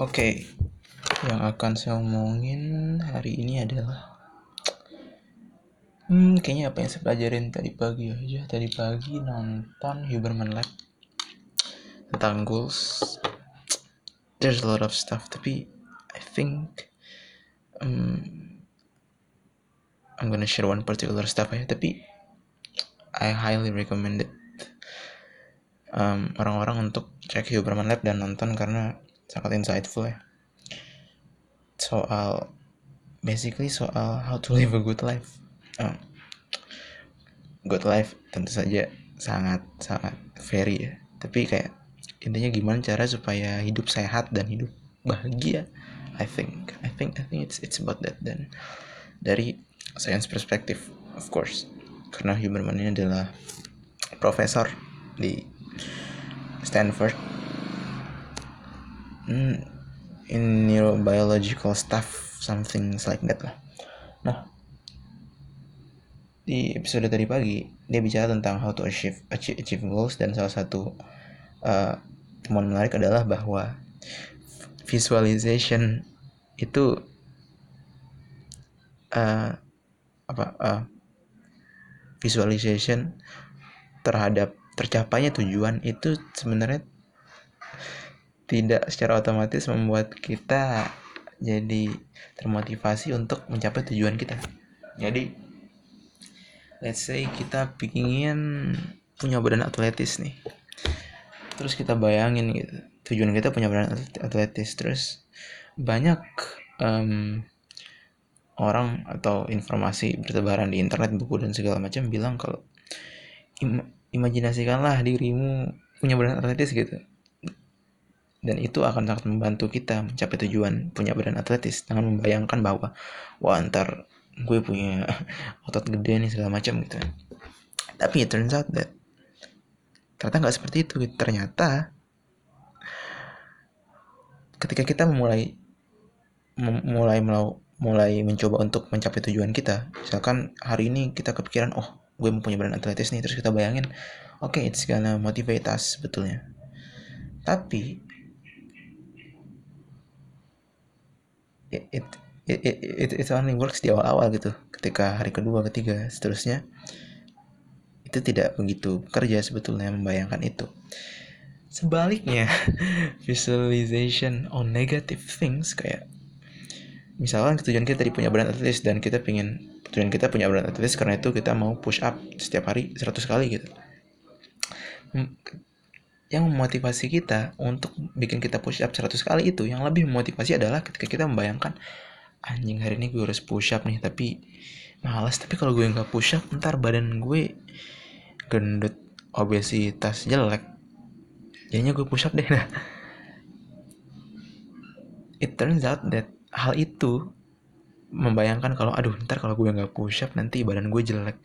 Oke, yang akan saya omongin hari ini adalah Hmm, kayaknya apa yang saya pelajarin tadi pagi aja. Tadi pagi nonton Huberman Lab tentang goals. There's a lot of stuff, tapi I think um, I'm gonna share one particular stuff aja. Tapi I highly recommend it um, orang-orang untuk cek Huberman Lab dan nonton karena sangat insightful ya. Soal basically soal how to live a good life. Um, good life tentu saja sangat sangat very ya. Tapi kayak intinya gimana cara supaya hidup sehat dan hidup bahagia? I think I think I think it's it's about that dan dari science perspektif of course. Karena Huberman ini adalah profesor di Stanford hmm, in neurobiological stuff something like that lah. Nah di episode tadi pagi dia bicara tentang how to achieve achieve, achieve goals dan salah satu uh, temuan menarik adalah bahwa visualization itu uh, apa uh, visualization terhadap tercapainya tujuan itu sebenarnya tidak secara otomatis membuat kita jadi termotivasi untuk mencapai tujuan kita. Jadi let's say kita pingin punya badan atletis nih. Terus kita bayangin gitu tujuan kita punya badan atletis. Terus banyak um, orang atau informasi bertebaran di internet buku dan segala macam bilang kalau im imajinasikanlah dirimu punya badan atletis gitu dan itu akan sangat membantu kita mencapai tujuan punya badan atletis. Dengan membayangkan bahwa wah ntar gue punya otot gede nih segala macam gitu. Tapi it turns out that ternyata nggak seperti itu. Ternyata ketika kita memulai mulai melau, mulai mencoba untuk mencapai tujuan kita misalkan hari ini kita kepikiran oh gue mau punya badan atletis nih. Terus kita bayangin oke okay, it's gonna motivate us sebetulnya. Tapi it, it it, it, it only works di awal-awal gitu. Ketika hari kedua ketiga seterusnya itu tidak begitu kerja sebetulnya membayangkan itu. Sebaliknya visualization on negative things kayak misalkan tujuan kita tadi punya brand atletis dan kita pingin tujuan kita punya brand atletis karena itu kita mau push up setiap hari 100 kali gitu yang memotivasi kita untuk bikin kita push up 100 kali itu. Yang lebih memotivasi adalah ketika kita membayangkan anjing hari ini gue harus push up nih tapi malas tapi kalau gue nggak push up ntar badan gue gendut obesitas jelek. Jadinya gue push up deh. Nah it turns out that hal itu membayangkan kalau aduh ntar kalau gue nggak push up nanti badan gue jelek.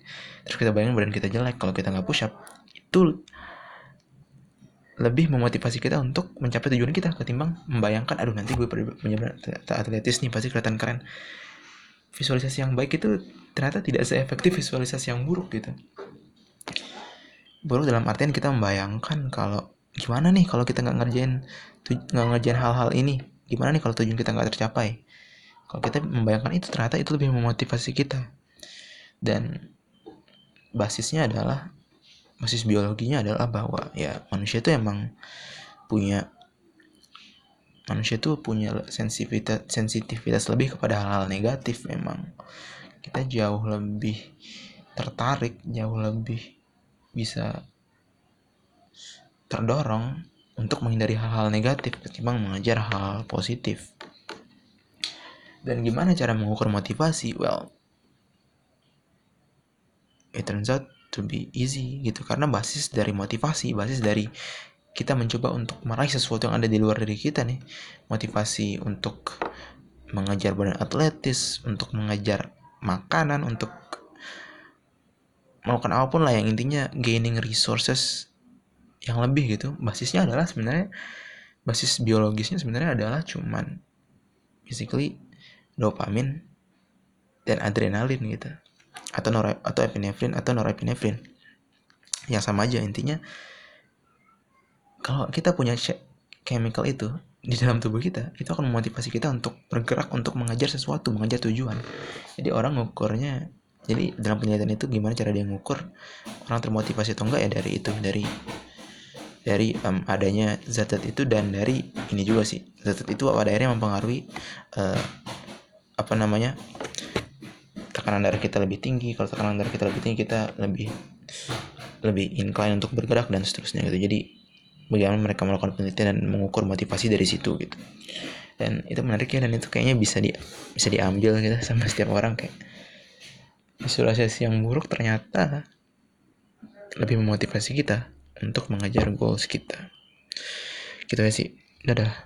Terus kita bayangin badan kita jelek kalau kita nggak push up. Itu lebih memotivasi kita untuk mencapai tujuan kita ketimbang membayangkan aduh nanti gue punya atletis nih pasti kelihatan keren. Visualisasi yang baik itu ternyata tidak seefektif visualisasi yang buruk gitu. Buruk dalam artian kita membayangkan kalau gimana nih kalau kita nggak ngerjain nggak ngerjain hal-hal ini? Gimana nih kalau tujuan kita nggak tercapai? Kalau kita membayangkan itu ternyata itu lebih memotivasi kita. Dan basisnya adalah basis biologinya adalah bahwa ya manusia itu emang punya manusia itu punya sensitivitas sensitivitas lebih kepada hal-hal negatif memang. Kita jauh lebih tertarik jauh lebih bisa terdorong untuk menghindari hal-hal negatif ketimbang mengajar hal, hal positif. Dan gimana cara mengukur motivasi? Well it turns out to be easy gitu. Karena basis dari motivasi basis dari kita mencoba untuk meraih sesuatu yang ada di luar diri kita nih. Motivasi untuk mengejar badan atletis untuk mengejar makanan untuk melakukan apa pun lah yang intinya gaining resources yang lebih gitu. Basisnya adalah sebenarnya basis biologisnya sebenarnya adalah cuman basically dopamin dan adrenalin gitu atau nor atau epinefrin atau norepinefrin. Yang sama aja intinya kalau kita punya chemical itu di dalam tubuh kita itu akan memotivasi kita untuk bergerak untuk mengajar sesuatu mengajar tujuan. Jadi orang ngukurnya jadi dalam penelitian itu gimana cara dia ngukur orang termotivasi atau enggak ya dari itu dari dari um, adanya zat-zat itu dan dari ini juga sih. Zat-zat itu pada akhirnya mempengaruhi uh, apa namanya tekanan darah kita lebih tinggi kalau tekanan darah kita lebih tinggi kita lebih lebih incline untuk bergerak dan seterusnya gitu. Jadi bagaimana mereka melakukan penelitian dan mengukur motivasi dari situ gitu. Dan itu menarik ya dan itu kayaknya bisa di bisa diambil gitu sama setiap orang kayak visualisasi yang buruk ternyata lebih memotivasi kita untuk mengejar goals kita. Gitu ya sih. Dadah